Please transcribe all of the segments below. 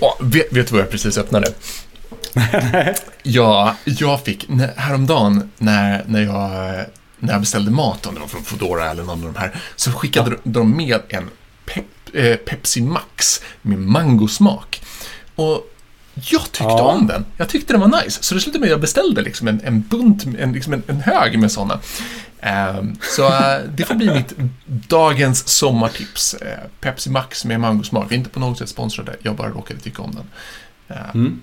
Åh, vet, vet du vad jag precis öppnade? ja, jag fick, när, häromdagen när, när, jag, när jag beställde mat, om det var från Foodora eller någon av de här, så skickade de med en pep, eh, Pepsi Max med mangosmak. Och jag tyckte Ja. om den. Jag tyckte den var nice. Så det slutade med att jag beställde liksom en, en bunt, en, liksom en, en hög med sådana. Ehm, så eh, det får bli mitt dagens sommartips. Eh, Pepsi Max med mangosmak. Vi är inte på något sätt sponsrade, jag bara råkade tycka om den. Ehm, Mm.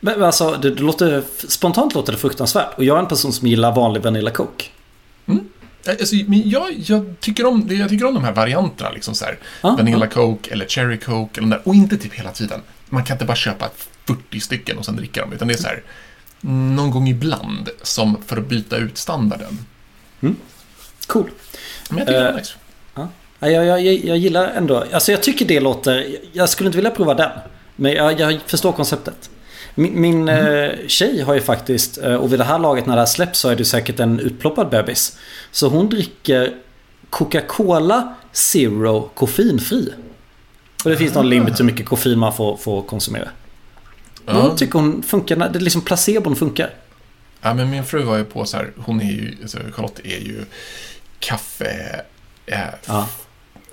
Men alltså, det, det låter, spontant låter det fruktansvärt. Och jag är en person som gillar vanlig Vanilla Coke. Alltså, men jag, jag, tycker om, jag tycker om de här varianterna, liksom så här, Ja, Vanilla Coke eller Cherry Coke, eller där, och inte typ hela tiden. Man kan inte bara köpa 40 stycken och sen dricka dem, utan det är så här, någon gång ibland, som för att byta ut standarden. Cool. Men jag tycker det Eh, är nice. Ja, jag, jag, jag, gillar ändå, alltså jag tycker det låter, jag skulle inte vilja prova den. Men jag, jag förstår konceptet. Min, min eh, tjej har ju faktiskt, eh, och vid det här laget när det här släpps så är det säkert en utploppad bebis. Så hon dricker Coca-Cola Zero koffeinfri. Och det finns någon limit hur mycket koffein man får, får konsumera. Ja. hon tycker hon funkar, det är liksom placebon funkar. Ja, men min fru var ju på så här, hon är ju, alltså Charlotte är ju kaffe... Eh, Ja.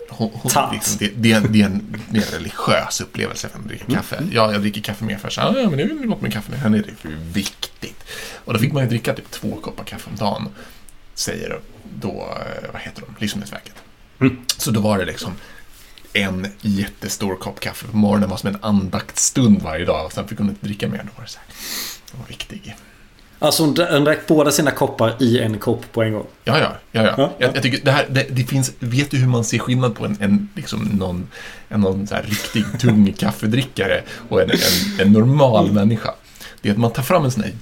hon, hon, liksom, det, det, är en, det, är en, är en religiös upplevelse för att dricka kaffe. Ja, jag dricker kaffe mer för så här, ja, men det är väl något med kaffe, men henne är det för viktigt. Och då fick man ju dricka typ två koppar kaffe om dagen, säger då, eh, vad heter de, Livsmedelsverket. Mm. Så då var det liksom en jättestor kopp kaffe på morgonen, var som en andaktsstund varje dag, och sen fick hon inte dricka mer. Då var det så här, det var viktig. Alltså hon dra- hon drack båda sina koppar i en kopp på en gång. Ja, ja, ja, ja. Ja, Jag, ja. jag tycker det här, det, det finns, vet du hur man ser skillnad på en, en liksom någon, en någon så här riktig tung kaffedrickare och en, en, en normal människa? Det är att man tar fram en sån här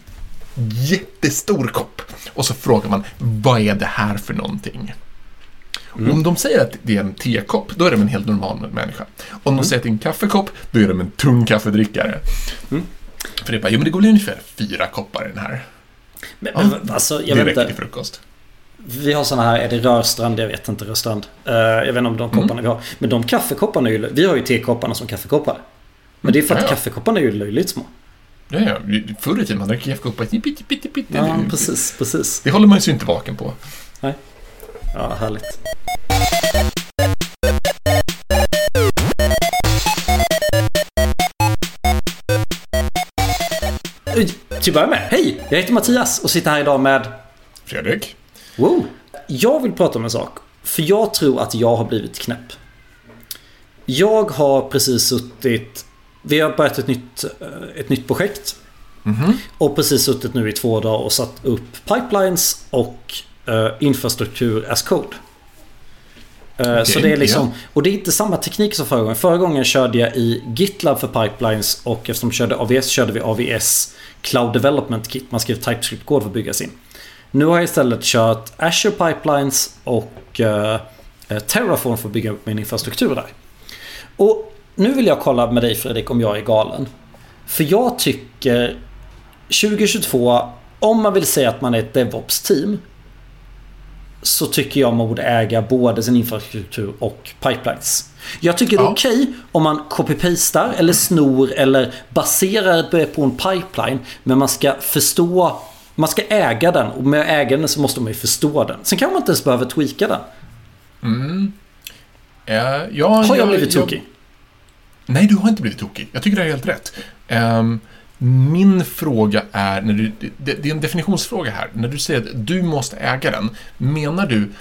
jättestor kopp och så frågar man, vad är det här för någonting? Och Om de säger att det är en tekopp, då är de en helt normal människa. Om de säger att det är en kaffekopp, då är de en tung kaffedrickare. För det är bara, jo men det går väl ungefär fyra koppar i den här. Men, Ja, men alltså, Det jag vet räcker inte. till frukost. Vi har såna här, är det Rörstrand? Jag vet inte, Rörstrand. Eh, jag vet inte om de Mm. kopparna vi har. Men de kaffekopparna är ju, vi har ju tekopparna som kaffekoppar. Men det är för att Ja, ja. kaffekopparna är ju löjligt små. Ja, ja. Förr i tiden man drack kaffekoppar pitti, pitti, pitti. Ja, Det- precis, precis. Det håller man ju inte vaken på. Ja, härligt. Till att börja med, hej! Jag heter Mattias och sitter här idag med... Fredrik? Wow! Jag vill prata om en sak. För jag tror att jag har blivit knäpp. Jag har precis suttit... Vi har börjat ett nytt, eh, ett nytt projekt. Och precis suttit nu i två dagar och satt upp pipelines och eh, infrastruktur as code. Eh, så det är liksom, och det är inte samma teknik som förra gången. Förra gången körde jag i GitLab för pipelines och eftersom vi körde AVS körde vi AVS Cloud Development Kit. Man skrev TypeScript-kod för att bygga sin. Nu har jag istället kört Azure Pipelines och eh, Terraform för att bygga upp min infrastruktur där. Och nu vill jag kolla med dig Fredrik om jag är galen. För jag tycker 2022, om man vill säga att man är ett DevOps-team så tycker jag man borde äga både sin infrastruktur och pipelines. Jag tycker det är Ja. okej om man copy-pastar eller snor eller baserar det på en pipeline. Men man ska förstå, man ska äga den och med äga den så måste man ju förstå den. Sen kanske man inte ens behöver tweaka den. Eh, ja, Har jag blivit tokig? Nej, du har inte blivit tokig. Jag tycker det är helt rätt. Ehm, min fråga är, när du, det, det är en definitionsfråga här. När du säger att du måste äga den, menar du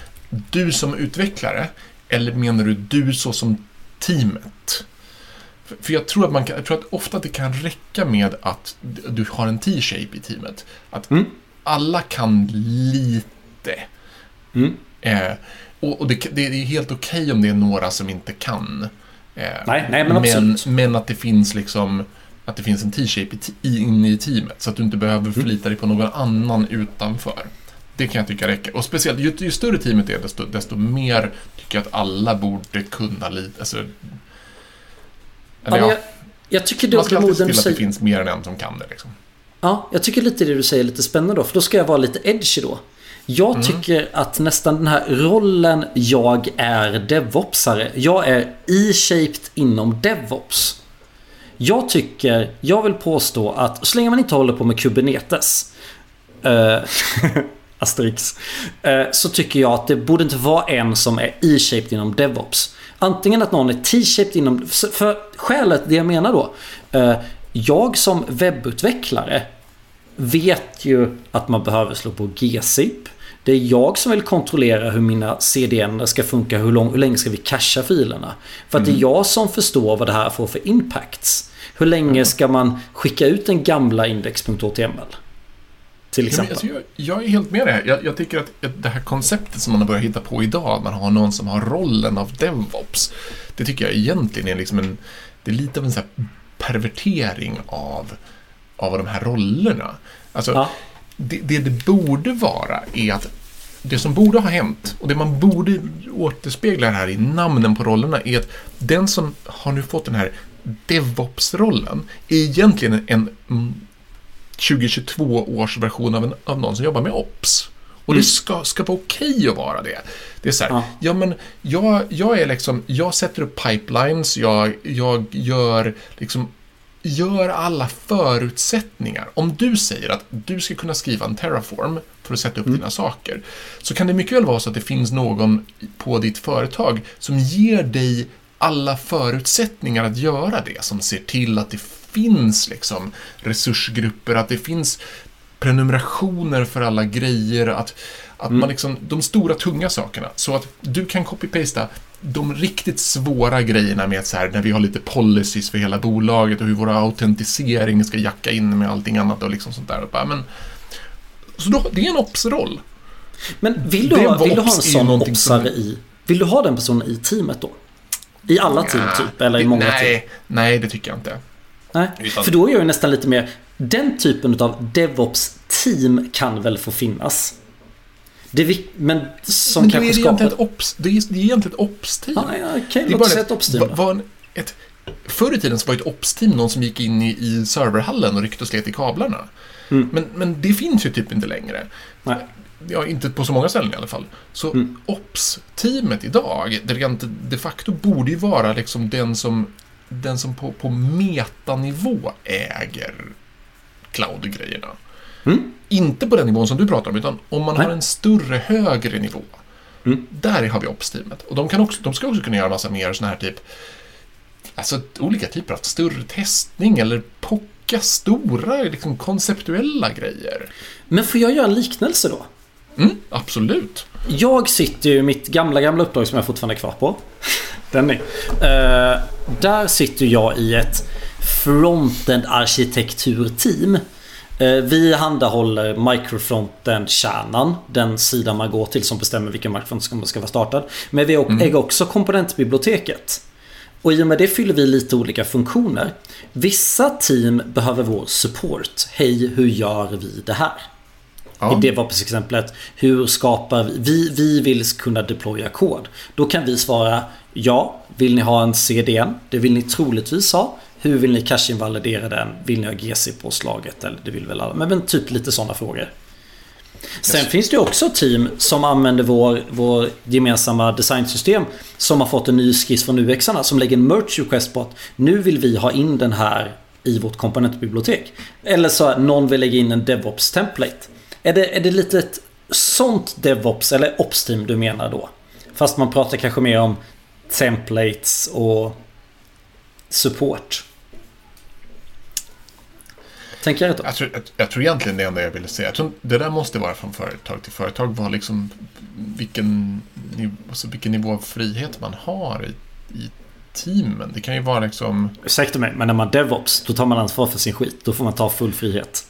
du som utvecklare eller menar du du så som teamet? För- jag tror att man kan, jag tror att ofta det kan räcka med att du har en T-shape i teamet. Att Mm. alla kan lite. Mm. Eh, och och det, det är helt okej om det är några som inte kan. Eh, Nej, nej, men men, absolut. men att det finns liksom att det finns en T-shape i te- i- inne i teamet så att du inte behöver Mm. förlita dig på någon annan utanför. Det kan jag tycka räcker. Och speciellt ju, ju större teamet är desto, desto mer tycker jag att alla borde kunna lite. Alltså, eller Ja, jag, jag tycker man det ska är alltid se till att det finns mer än en som kan det. Liksom. Ja, jag tycker lite det du säger är lite spännande då. För då ska jag vara lite edgy då. Jag Mm. tycker att nästan den här rollen jag är DevOpsare. Jag är E-shaped inom DevOps. Jag tycker, jag vill påstå att så länge man inte håller på med Kubernetes eh, Asterix. Eh, så tycker jag att det borde inte vara en som är E-shaped inom DevOps. Antingen att någon är T-shaped inom... För skälet, det jag menar då. Eh, jag som webbutvecklare vet ju att man behöver slå på GZIP. Det är jag som vill kontrollera hur mina CDN ska funka, hur, lång, hur länge ska vi cacha filerna. För att mm. det är mm. jag som förstår vad det här får för impacts. Hur länge mm. ska man skicka ut den gamla index.html? Till exempel. Ja, alltså, jag, jag, är helt med dig. Jag, jag tycker att det här konceptet som man har börjat hitta på idag, att man har någon som har rollen av DevOps. Det tycker jag egentligen är liksom en, det är lite av en så pervertering av, av de här rollerna. Alltså, ja. Det, det det borde vara är att det som borde ha hänt och det man borde återspegla här i namnen på rollerna är att den som har nu fått den här DevOps-rollen är egentligen en 2022 års version av, en, av någon som jobbar med OPS. Och mm. det ska, ska vara okej okay att vara det. Det är så här, ja. ja men jag, jag är liksom, jag sätter upp pipelines, jag, jag gör liksom gör alla förutsättningar. Om du säger att du ska kunna skriva en Terraform för att sätta upp mm. dina saker, så kan det mycket väl vara så att det finns någon på ditt företag som ger dig alla förutsättningar att göra det, som ser till att det finns liksom resursgrupper, att det finns prenumerationer för alla grejer, att, att mm. man liksom, de stora tunga sakerna, så att du kan copy-pasta de riktigt svåra grejerna med så här, när vi har lite policies för hela bolaget och hur våra autentisering ska jacka in med allting annat och liksom sånt där. Och bara, men, så då, det är en ops-roll. Men vill du, ha, vill du ha en sån opsare i, vill du ha den personen i teamet då? I alla team typ, eller i många nej, team? Nej, det tycker jag inte. Nej, Utan... för då är jag nästan lite mer... Den typen av DevOps-team kan väl få finnas? Det men som men kanske är det, skapar... ett ops, det, är, det är egentligen ett ops-team. Ah, ja, okay, låt oss säga ett ops-team var, ett, Förr i tiden så var ett ops-team någon som gick in i, i serverhallen och ryckte och slet i kablarna. Mm. Men, men det finns ju typ inte längre. Nej. Ja, inte på så många ställen i alla fall. Så mm. ops-teamet idag, det rent de facto borde ju vara liksom den som den som på, på metanivå äger cloud-grejerna. Mm. Inte på den nivån som du pratar om, utan om man Nej. har en större, högre nivå. Mm. Där har vi Ops-teamet. Och de, kan också, de ska också kunna göra massa mer sådana här typ, alltså olika typer av större testning eller pocka stora, liksom konceptuella grejer. Men får jag göra en liknelse då? Mm, absolut. Jag sitter ju i mitt gamla, gamla uppdrag som jag fortfarande är kvar på. Den är. Uh, där sitter jag i ett frontend arkitekturteam. Uh, vi handahåller microfrontend-kärnan. Den sidan man går till som bestämmer vilken microfront som ska vara startad. Men vi mm. äger också komponentbiblioteket. Och i och med det fyller vi lite olika funktioner. Vissa team behöver vår support. Hej, hur gör vi det här? Ja. I DevOps-exemplet. Hur skapar vi? vi? Vi vill kunna deploya kod. Då kan vi svara ja. Vill ni ha en CDN? Det vill ni troligtvis ha. Hur vill ni cache-invalidera den? Vill ni ha GC-påslaget? Eller det vill väl alla. Men typ lite sådana frågor. Sen yes. finns det också team som använder vår, vår gemensamma designsystem som har fått en ny skiss från UXarna som lägger en merch request på att nu vill vi ha in den här i vårt komponentbibliotek. Eller så någon vill lägga in en DevOps template. Är det, är det lite ett sånt DevOps eller Ops-team du menar då? Fast man pratar kanske mer om templates och support. Tänker jag rätt då? Jag tror, jag, jag tror egentligen det enda jag ville säga. Jag tror det där måste vara från företag till företag. Vad liksom, vilken, alltså vilken nivå av frihet man har i, i teamen. Det kan ju vara liksom... Ursäkta mig, men när man DevOps, då tar man ansvar för sin skit. Då får man ta full frihet.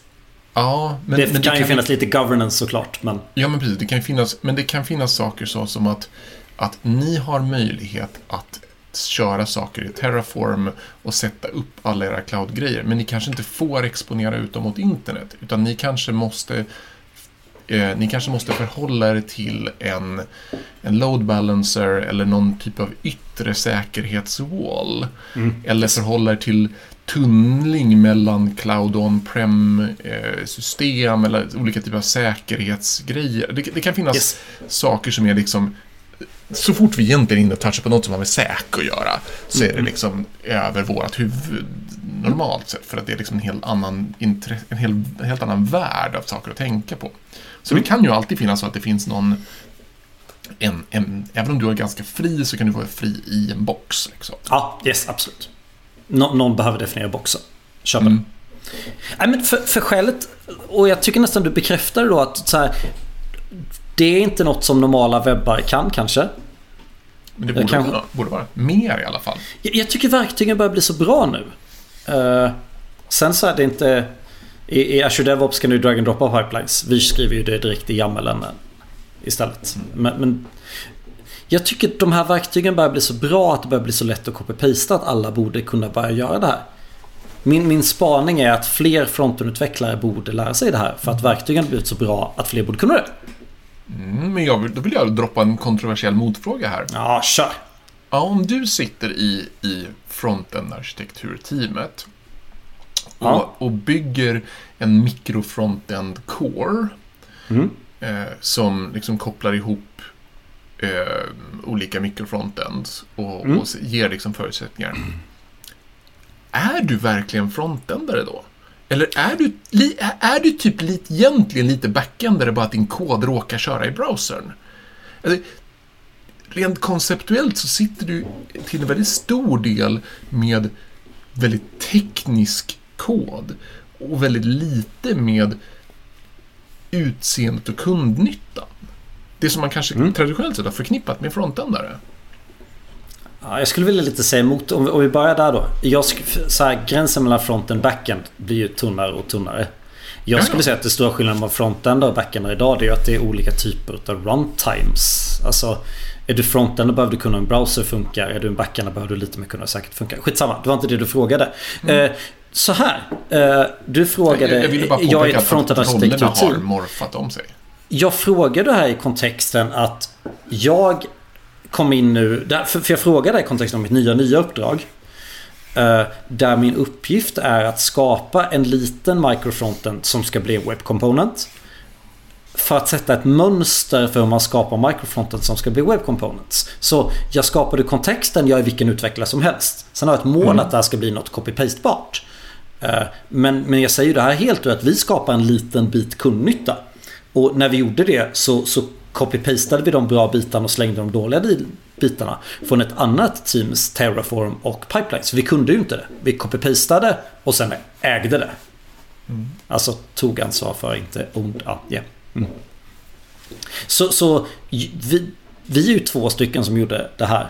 Ja, men, det men kan det ju finnas lite governance såklart. Men... Ja, men precis. Det kan finnas, men det kan finnas saker så som att, att ni har möjlighet att köra saker i Terraform och sätta upp alla era cloud-grejer. Men ni kanske inte får exponera ut dem mot internet. Utan ni kanske måste eh, ni kanske måste förhålla er till en, en load balancer eller någon typ av yttre säkerhetswall. Mm. Eller förhålla er till tunnling mellan cloud on-prem eh, system eller olika typer av säkerhetsgrejer. Det, det kan finnas yes. saker som är liksom så fort vi egentligen och touchar på något som har med säk att göra så är det mm. liksom över vårt huvud normalt sett. För att det är liksom en helt annan, en hel, en helt annan värld av saker att tänka på. Så det kan ju alltid finnas så att det finns någon en, en, även om du är ganska fri så kan du vara fri i en box. Liksom. Ja, yes, absolut. Nå någon behöver definiera boxen. Köper Mm. Nej, men för, för skälet, och jag tycker nästan du bekräftar då att så här, det är inte något som normala webbar kan kanske. Men det borde, kanske- vara, borde vara mer i alla fall. Jag, jag tycker verktygen börjar bli så bra nu. Eh, sen så är det inte... I, I Azure DevOps kan du drag and droppa pipelines. Vi skriver ju det direkt i YAMLen istället. Men, men jag tycker de här verktygen börjar bli så bra att det börjar bli så lätt att copy-pasta att alla borde kunna börja göra det här. Min, min spaning är att fler frontenutvecklare borde lära sig det här för att verktygen har blivit så bra att fler borde kunna det. Mm, men jag vill, då vill jag droppa en kontroversiell motfråga här. Ja, kör. Ja, om du sitter i, i frontend-arkitekturteamet och, Ja. och bygger en mikro-frontend core Mm. eh, som liksom kopplar ihop eh, olika mikrofrontends och, Mm. och ger liksom förutsättningar. Är du verkligen frontendare då? Eller är du, li, är- du typ lite, egentligen lite backendare bara att din kod råkar köra i browsern? Alltså, rent konceptuellt så sitter du till en väldigt stor del med väldigt teknisk kod och väldigt lite med utseendet och kundnyttan. Det som man kanske Mm. traditionellt sett har förknippat med frontändare. Ja, jag skulle vilja lite säga emot. Om vi, om vi börjar där då. Jag, så här, gränsen mellan frontend och backend blir ju tunnare och tunnare. Jag Ja, skulle säga att det stora skillnaden mellan frontender och backender idag det är att det är olika typer av runtimes. Alltså är du frontender behöver du kunna hur en browser funkar. Är du en backender behöver du lite mer kunna hur säkert funkar. Skitsamma, det var inte det du frågade. Eh, så här. Eh, du frågade... Mm. jag ville bara jag är ett rollerna har morfat om sig. Jag frågade här i kontexten att jag kom in nu, där- för för jag frågade i kontexten om mitt nya, nya uppdrag. eh, Där min uppgift är att skapa en liten microfrontend som ska bli web component. För att sätta ett mönster för hur man skapar microfronten som ska bli web components. Så jag skapade kontexten, jag är vilken utvecklare som helst. Sen har jag ett mål Mm. att det här ska bli något copy-paste-bart. Eh, Men, men jag säger det här helt ur att vi skapar en liten bit kundnytta. Och när vi gjorde det så, så copy-pastade vi de bra bitarna och slängde de dåliga bitarna från ett annat teams Terraform och Pipelines. Vi kunde ju inte det. Vi copy-pastade och sen ägde det. Alltså tog ansvar för, inte ond. Ja, yeah. mm. Så, så vi, vi är ju två stycken som gjorde det här.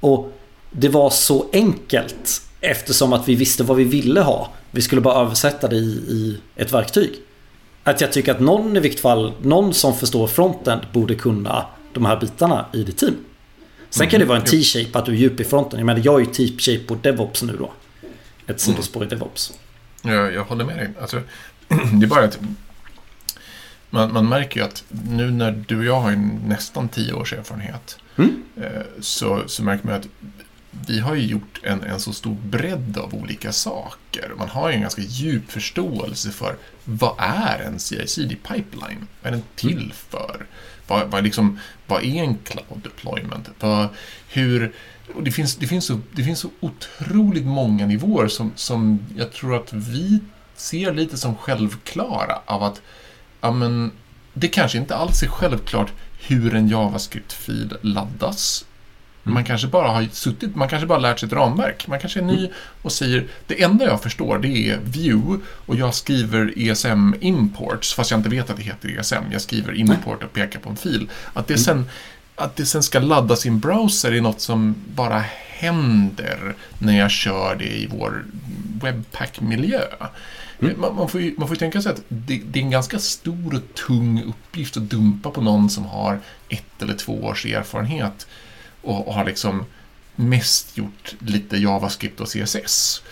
Och det var så enkelt eftersom att vi visste vad vi ville ha. Vi skulle bara översätta det i, i ett verktyg. Att jag tycker att någon i vilket fall, någon som förstår fronten borde kunna de här bitarna i ditt team. Sen kan det vara en T-shape att du är djup i fronten. Jag menar jag är ju T-shape på DevOps nu då. Ett sidospår i DevOps. Jag, jag håller med dig. Alltså, det är bara att man, man märker ju att nu när du och jag har nästan tio års erfarenhet Mm. eh, så, så märker man att vi har ju gjort en, en så stor bredd av olika saker. Man har ju en ganska djup förståelse för vad är en CI-CD pipeline? Vad är den till för? Vad, vad, liksom, vad är en cloud deployment? Vad, hur, och det, finns, det, finns så, det finns så otroligt många nivåer som, som jag tror att vi ser lite som självklara av att ja, men, det kanske inte alls är självklart hur en JavaScript-fil laddas. Man kanske bara har suttit, man kanske bara lärt sig ett ramverk. Man kanske är ny och säger det enda jag förstår det är view och jag skriver ESM imports fast jag inte vet att det heter ESM. Jag skriver import och pekar på en fil. Att det sen, att det sen ska laddas i en browser är något som bara händer när jag kör det i vår webpack-miljö. Man, man, får ju, man får ju tänka sig att det, det är en ganska stor och tung uppgift att dumpa på någon som har ett eller två års erfarenhet och, och har liksom mest gjort lite JavaScript och CSS.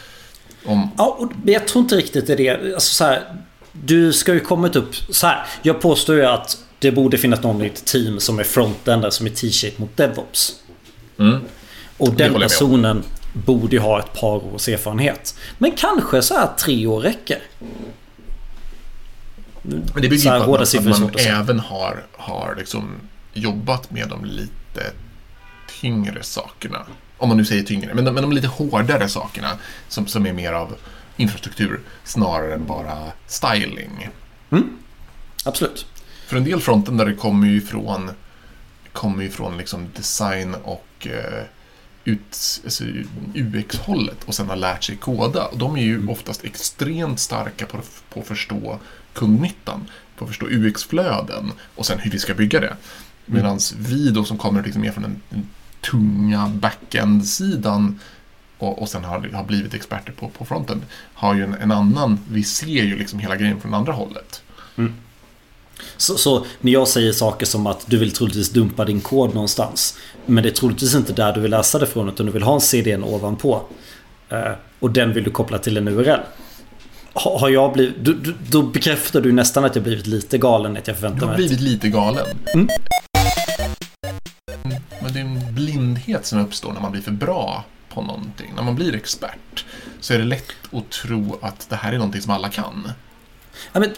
Om, Ja, och jag tror inte riktigt det är det. Alltså, så här, du ska ju kommit upp så här. Jag påstår ju att det borde finnas någon i ett team som är frontender som är T-shape mot DevOps. mm, Och den personen borde ju ha ett par års erfarenhet. Men kanske så här tre år räcker. men det bygger ju på att man, att man även har, har liksom jobbat med de lite tyngre sakerna Om man nu säger tyngre, men de, men de lite hårdare sakerna som, som är mer av infrastruktur snarare än bara styling. Absolut. För en del fronten där det kommer ju ifrån, kommer ifrån liksom design och eh, ut, alltså UX-hållet och sen har lärt sig koda. Och de är ju oftast extremt starka på, på att förstå kundnyttan, på att förstå UX-flöden och sen hur vi ska bygga det. Medan vi då som kommer liksom mer från den, den tunga backend-sidan och, och sen har, har blivit experter på, på fronten har ju en, en annan, vi ser ju liksom hela grejen från andra hållet. Så, så när jag säger saker som att du vill troligtvis dumpa din kod någonstans. Men det är troligtvis inte där du vill läsa det från utan du vill ha en CDN ovanpå. Eh, och den vill du koppla till en URL. Ha, har jag blivit, du, du, då bekräftar du nästan att jag blivit lite galen att jag Du förväntar har mig. blivit lite galen. Mm. En blindhet som uppstår när man blir för bra på någonting. När man blir expert så är det lätt att tro att det här är någonting som alla kan. Ja, men,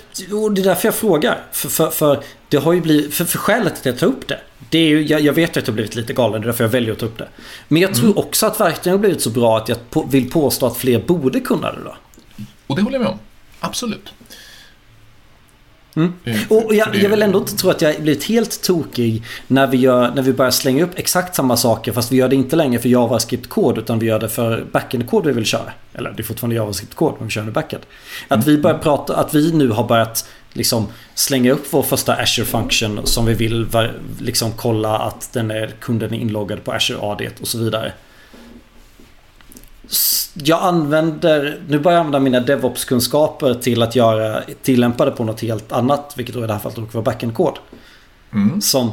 det är därför jag frågar. För, för, för det har ju blivit, för, för skälet till att jag tar upp det. det är ju, jag, jag vet att jag har blivit lite galen, det är därför jag väljer att ta upp det. Men jag tror också att verktygen har blivit så bra att jag på, vill påstå att fler borde kunna det då. Och det håller jag med om. Absolut. Mm. Eh, Och jag, jag vill ändå inte tro att jag blivit helt tokig när vi, gör, när vi börjar slänga upp exakt samma saker fast vi gör det inte längre för JavaScript-kod utan vi gör det för backend-kod vi vill köra. Eller det är fortfarande JavaScript-kod men vi kör nu backend. Att vi börjar prata, att vi nu har börjat liksom slänga upp vår första Azure Function som vi vill liksom kolla att den är, kunden är inloggad på Azure AD och så vidare. Jag använder, nu börjar jag använda mina DevOps-kunskaper till att göra, tillämpa det på något helt annat, vilket då i det här fallet råkar vara backend-kod. Mm. Som,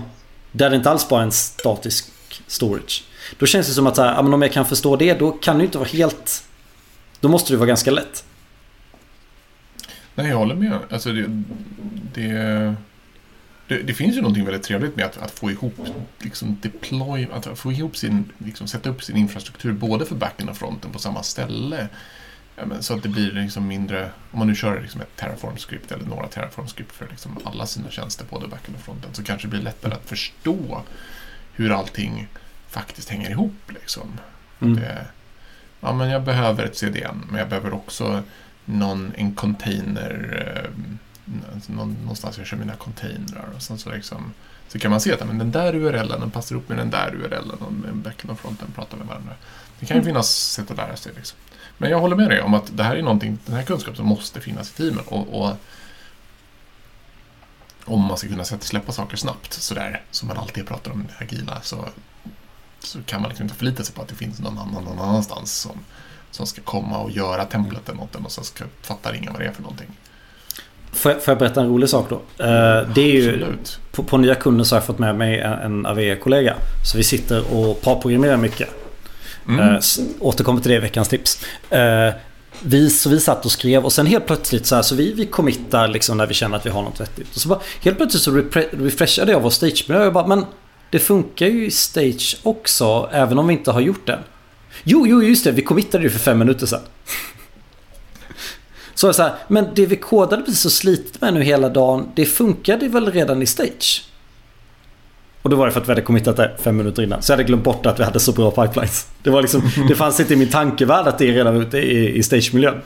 där det inte alls bara är en statisk storage. Då känns det som att så här, om jag kan förstå det, då kan det inte vara helt... Då måste det vara ganska lätt. Nej, jag håller med. Alltså det, det, det, det finns ju någonting väldigt trevligt med att, att få ihop liksom deploy, att få ihop sin, liksom sätta upp sin infrastruktur både för backen och fronten på samma ställe. Ja, men så att det blir liksom mindre, om man nu kör liksom ett Terraform-skript eller några Terraform-skript för liksom alla sina tjänster, både backen och fronten, så kanske det blir lättare att förstå hur allting faktiskt hänger ihop. Liksom. Mm. Det, ja, men jag behöver ett CDN, men jag behöver också någon, en container, eh, någonstans jag kör mina containrar. Och sen så, liksom, så kan man se att men den där URLen den passar ihop med den där URLen och med backen och fronten pratar med varandra. Det kan ju finnas sätt att lära sig. Liksom. Men jag håller med dig om att det här är någonting, den här kunskapen måste finnas i teamen. Och, och om man ska kunna släppa saker snabbt, sådär som man alltid pratar om det agila, så, så kan man liksom inte förlita sig på att det finns någon annan någon annanstans som, som ska komma och göra templaten åt den och sen ska, fattar ingen vad det är för någonting. Får jag, får jag berätta en rolig sak då? Eh, det är ju... På, på nya kunder så har jag fått med mig en, en AV-kollega. Så vi sitter och parprogrammerar mycket. Mm. Eh, återkommer till det i veckans tips. Eh, vi, så vi satt och skrev och sen helt plötsligt så här, så vi, vi committar liksom när vi känner att vi har något vettigt. Och så bara, helt plötsligt så repre- refreshade jag vår stage. Men jag bara, men det funkar ju i stage också även om vi inte har gjort den. Jo, jo, just det. Vi committade ju för fem minuter sedan. Så jag så här, men det vi kodade precis och slitit med nu hela dagen, det funkade väl redan i stage? Och då var det för att vi hade committat det fem minuter innan. Så jag hade glömt bort att vi hade så bra pipelines. Det, var liksom, det fanns inte i min tankevärld att det är redan ute i, i stagemiljön.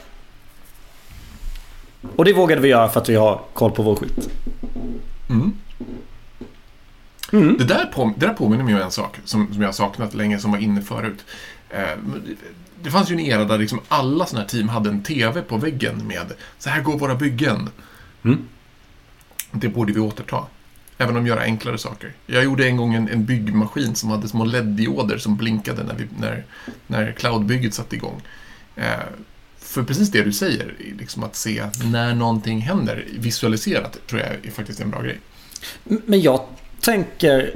Och det vågade vi göra för att vi har koll på vår skit. Mm. Mm. Det, där på, det där påminner mig om en sak som, som jag har saknat länge, som var inne förut. Eh, det, fanns ju en era där liksom alla sådana här team hade en TV på väggen med så här går våra byggen. Mm. Det borde vi återta. Även om vi gör enklare saker. Jag gjorde en gång en, en byggmaskin som hade små LED-dioder som blinkade när, vi, när, när cloudbygget satte igång. Eh, för precis det du säger, liksom att se när någonting händer visualiserat, tror jag är faktiskt en bra grej. Men jag tänker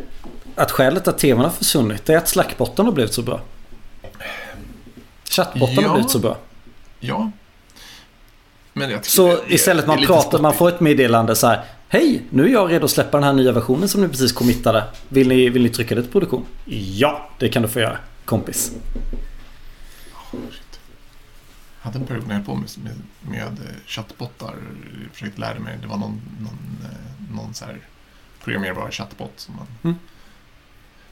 att skälet att tvn har försvunnit är att slackbotten har blivit så bra. Chattbotten Ja. har blivit så bra. Ja. Men jag Så det- det- istället det man pratar, man får ett meddelande så här. Hej, nu är jag redo att släppa den här nya versionen som ni precis committade. Vill ni, vill ni trycka det till produktion? Ja, det kan du få göra, kompis. Jag hade en period när jag höll på med, med, med eh, chattbottar. Jag försökte lära mig. Det var någon, någon, eh, någon så här programmerbar chattbot. Som man... Mm.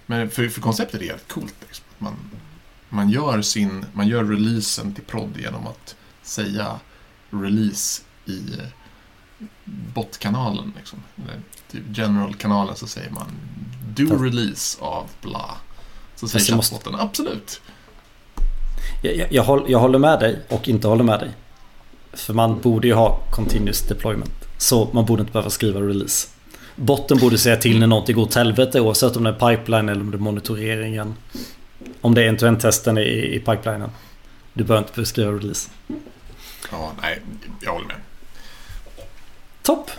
Men för, för konceptet är helt coolt. Liksom. Man, man gör sin, man gör releasen till prod genom att säga release i botkanalen. Liksom. Eller typ general-kanalen så säger man do Fast- release av bla. Så säger det måste- absolut. Jag, jag, jag, håll, jag håller med dig och inte håller med dig. För man borde ju ha continuous deployment. Så man borde inte behöva skriva release. Botten borde säga till när någonting går åt helvete oavsett om det är pipeline eller om det är monitoreringen. Om det är end-to-end-testen i, i pipelinen. Du behöver inte skriva release. Ja, nej, jag håller med. Topp!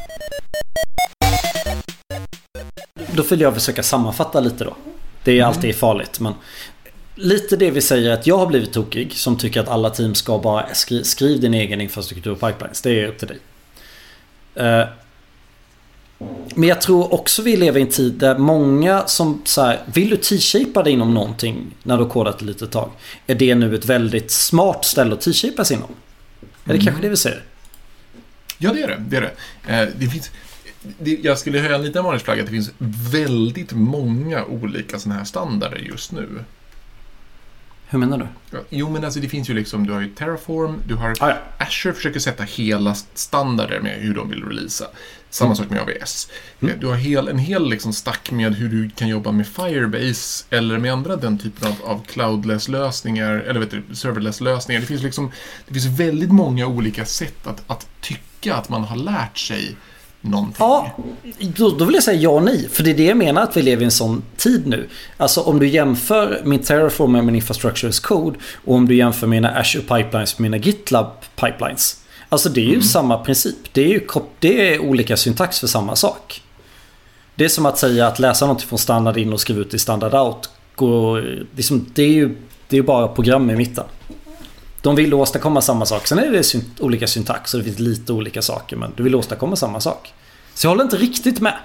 Då vill jag försöka sammanfatta lite då. Det är alltid farligt men Lite det vi säger att jag har blivit tokig som tycker att alla team ska bara skri skriv din egen infrastruktur och pipelines. Det är upp till dig. Eh, Men jag tror också vi lever i en tid där många som så här, Vill du t-shapea dig inom någonting när du har kodat ett litet tag? Är det nu ett väldigt smart ställe att t-shapea sig inom? Är det kanske det vi säger? Ja, det är det. det, är det. Eh, det finns, jag skulle höja en liten varningsflagga att det finns väldigt många olika sådana här standarder just nu. Hur menar du? Jo, men alltså det finns ju liksom, du har ju Terraform, du har Ah, ja. Azure försöker sätta hela standarder med hur de vill releasa. Samma sak med AWS. Mm. Du har hel, en hel liksom stack med hur du kan jobba med Firebase eller med andra den typen av, av cloudless-lösningar, eller vet du, serverless-lösningar. Det finns liksom, det finns väldigt många olika sätt att, att tycka att man har lärt sig någonting. Ja, då, då vill jag säga ja och nej. För det är det jag menar att vi lever i en sån tid nu. Alltså om du jämför min Terraform med min Infrastructure as Code och om du jämför mina Azure Pipelines med mina GitLab Pipelines. Alltså det är ju samma princip. Det är ju det är olika syntax för samma sak. Det är som att säga att läsa något från standard in och skriva ut i standard out. Går, liksom, det är ju det är bara program i mitten. De vill åstadkomma samma sak. Sen är det syn- olika syntax och det finns lite olika saker. Men du vill åstadkomma samma sak. Så jag håller inte riktigt med.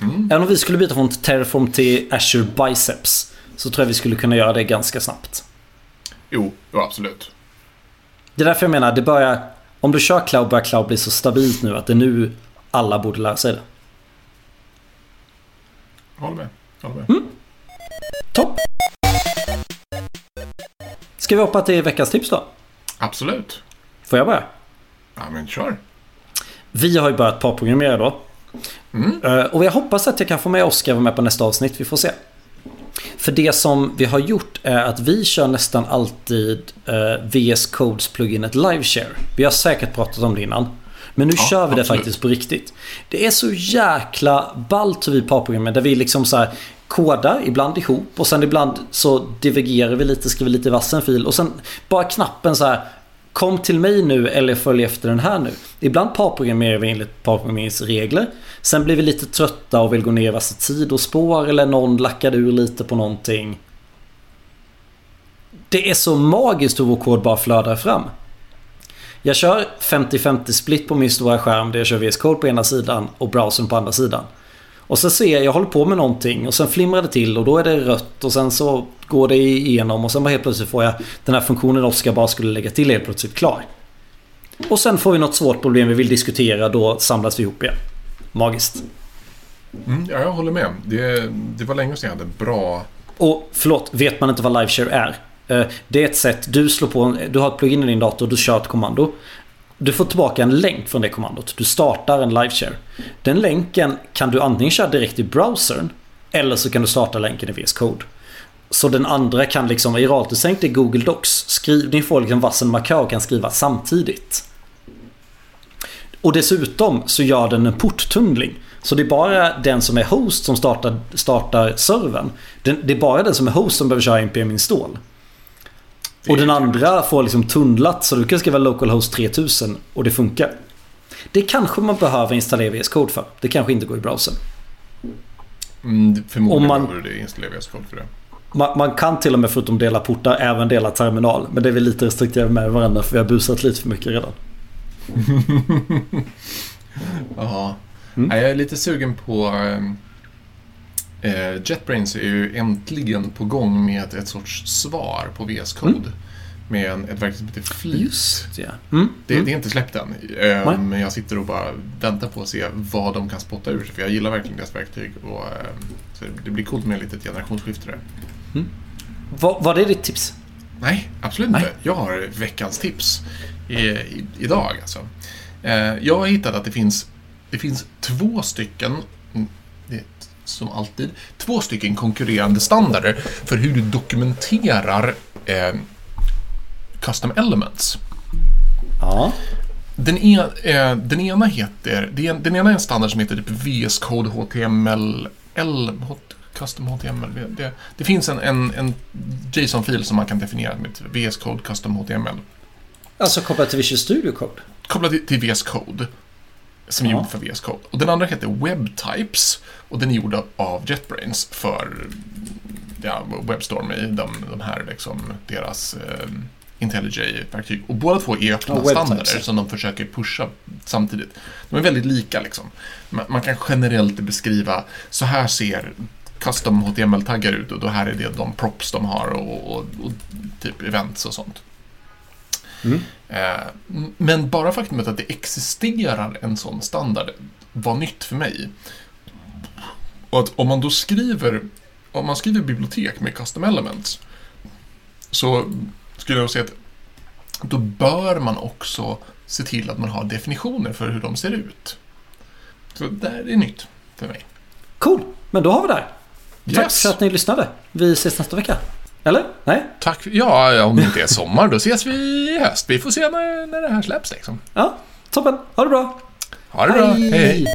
Mm. Även om vi skulle byta från Terraform till Azure Biceps. Så tror jag vi skulle kunna göra det ganska snabbt. Jo, jo, absolut. Det är därför jag menar, det börjar... Om du kör cloud börjar cloud bli så stabilt nu att det är nu alla borde lära sig det. Jag håller med. Jag håller med. Topp! Ska vi hoppa till veckans tips då? Absolut. Får jag börja? Ja, men kör. Vi har ju börjat parprogrammera då. Mm. Eh, Och jag hoppas att jag kan få med Oskar med på nästa avsnitt. Vi får se. För det som vi har gjort är att vi kör nästan alltid eh, VS Codes pluginet Liveshare. Vi har säkert pratat om det innan. Men nu Ja, kör vi det absolut. faktiskt på riktigt. Det är så jäkla ballt hur vi parprogrammerar där vi liksom så här kodar ibland ihop och sen ibland så divergerar vi lite, skriver lite i vassen fil och sen bara knappen så här Kom till mig nu eller följ efter den här nu. Ibland parprogrammerar vi enligt parprogrammeringsregler. Sen blir vi lite trötta och vill gå ner i vassa tid och spår eller någon lackade ur lite på någonting. Det är så magiskt hur vår kod bara flödar fram. Jag kör 50-50 split på min stora skärm där jag kör VS Code på ena sidan och browsern på andra sidan. Och så ser jag, jag håller på med någonting och sen flimrar det till och då är det rött och sen så går det igenom och sen bara helt plötsligt får jag den här funktionen Oskar bara skulle lägga till helt plötsligt klar. Och sen får vi något svårt problem vi vill diskutera, då samlas vi ihop igen. Magiskt. Mm, ja, jag håller med. Det, det var länge sedan jag hade bra... Och förlåt, vet man inte vad liveshare är? Eh, Det är ett sätt, du slår på, du har ett plugin i din dator, du kör ett kommando. Du får tillbaka en länk från det kommandot. Du startar en liveshare. Den länken kan du antingen köra direkt i browsern eller så kan du starta länken i VS Code. Så den andra kan liksom, i realtidstänk i Google Docs, skriv, ni får liksom vassen Macau kan skriva samtidigt. Och dessutom så gör den en porttunnling. Så det är bara den som är host som startar, startar servern. Den, det är bara den som är host som behöver köra npm install. Och den andra får liksom tunnlat så du kan skriva localhost 3000 och det funkar. Det kanske man behöver installera VS Code för. Det kanske inte går i browsern. Mm, förmodligen Om man- behöver du installera VS Code för det. Man, man kan till och med förutom dela portar även dela terminal. Men det är vi lite restriktiva med varandra för vi har busat lite för mycket redan. Ja. Mm. Jag är lite sugen på... Eh, JetBrains är ju äntligen på gång med ett, sorts svar på VS Code. Mm. Med en, ett verktyg som heter Fleet. Just ja. Mm. Det, mm. det är inte släppt än. Eh. Men jag sitter och bara väntar på att se vad de kan spotta ur sig. För jag gillar verkligen deras verktyg. Och, så det blir coolt med ett litet generationsskifte där. Vad, vad är ditt tips? Nej, absolut Nej. inte. Jag har veckans tips i, i, idag. Alltså. Eh, jag har hittat att det finns, det finns två stycken, mm, det som alltid, två stycken konkurrerande standarder för hur du dokumenterar eh, custom elements. Ja. Den, e, eh, den ena heter, den ena är en standard som heter typ VS Code HTML, L, Custom HTML. Det, det, finns en, en, en JSON-fil som man kan definiera med ett VS Code Custom HTML. Alltså kopplat till Visual Studio Code. Kopplat till, till VS Code. Som är Ja. gjord för VS Code. Och den andra heter WebTypes. Och den är gjord av, JetBrains för ja, WebStorm i de, de här liksom, deras eh, IntelliJ-verktyg. Och båda två är öppna Ja, standarder som de försöker pusha samtidigt. De är väldigt lika liksom. Man, man kan generellt beskriva, så här ser custom HTML-taggar ut och då här är det de props de har och, och, och typ events och sånt. Mm. Men bara faktumet att det existerar en sån standard var nytt för mig. Och att om man då skriver, om man skriver bibliotek med custom elements så skulle jag säga att då bör man också se till att man har definitioner för hur de ser ut. Så det här är nytt för mig. Cool, men då har vi det. här. Tack Yes. för att ni lyssnade. Vi ses nästa vecka. Eller? Nej? Tack. Ja, om det inte är sommar, då ses vi i höst. Vi får se när, när det här släpps liksom. Ja, toppen. Ha det bra. Ha det bra. Hej. Hej.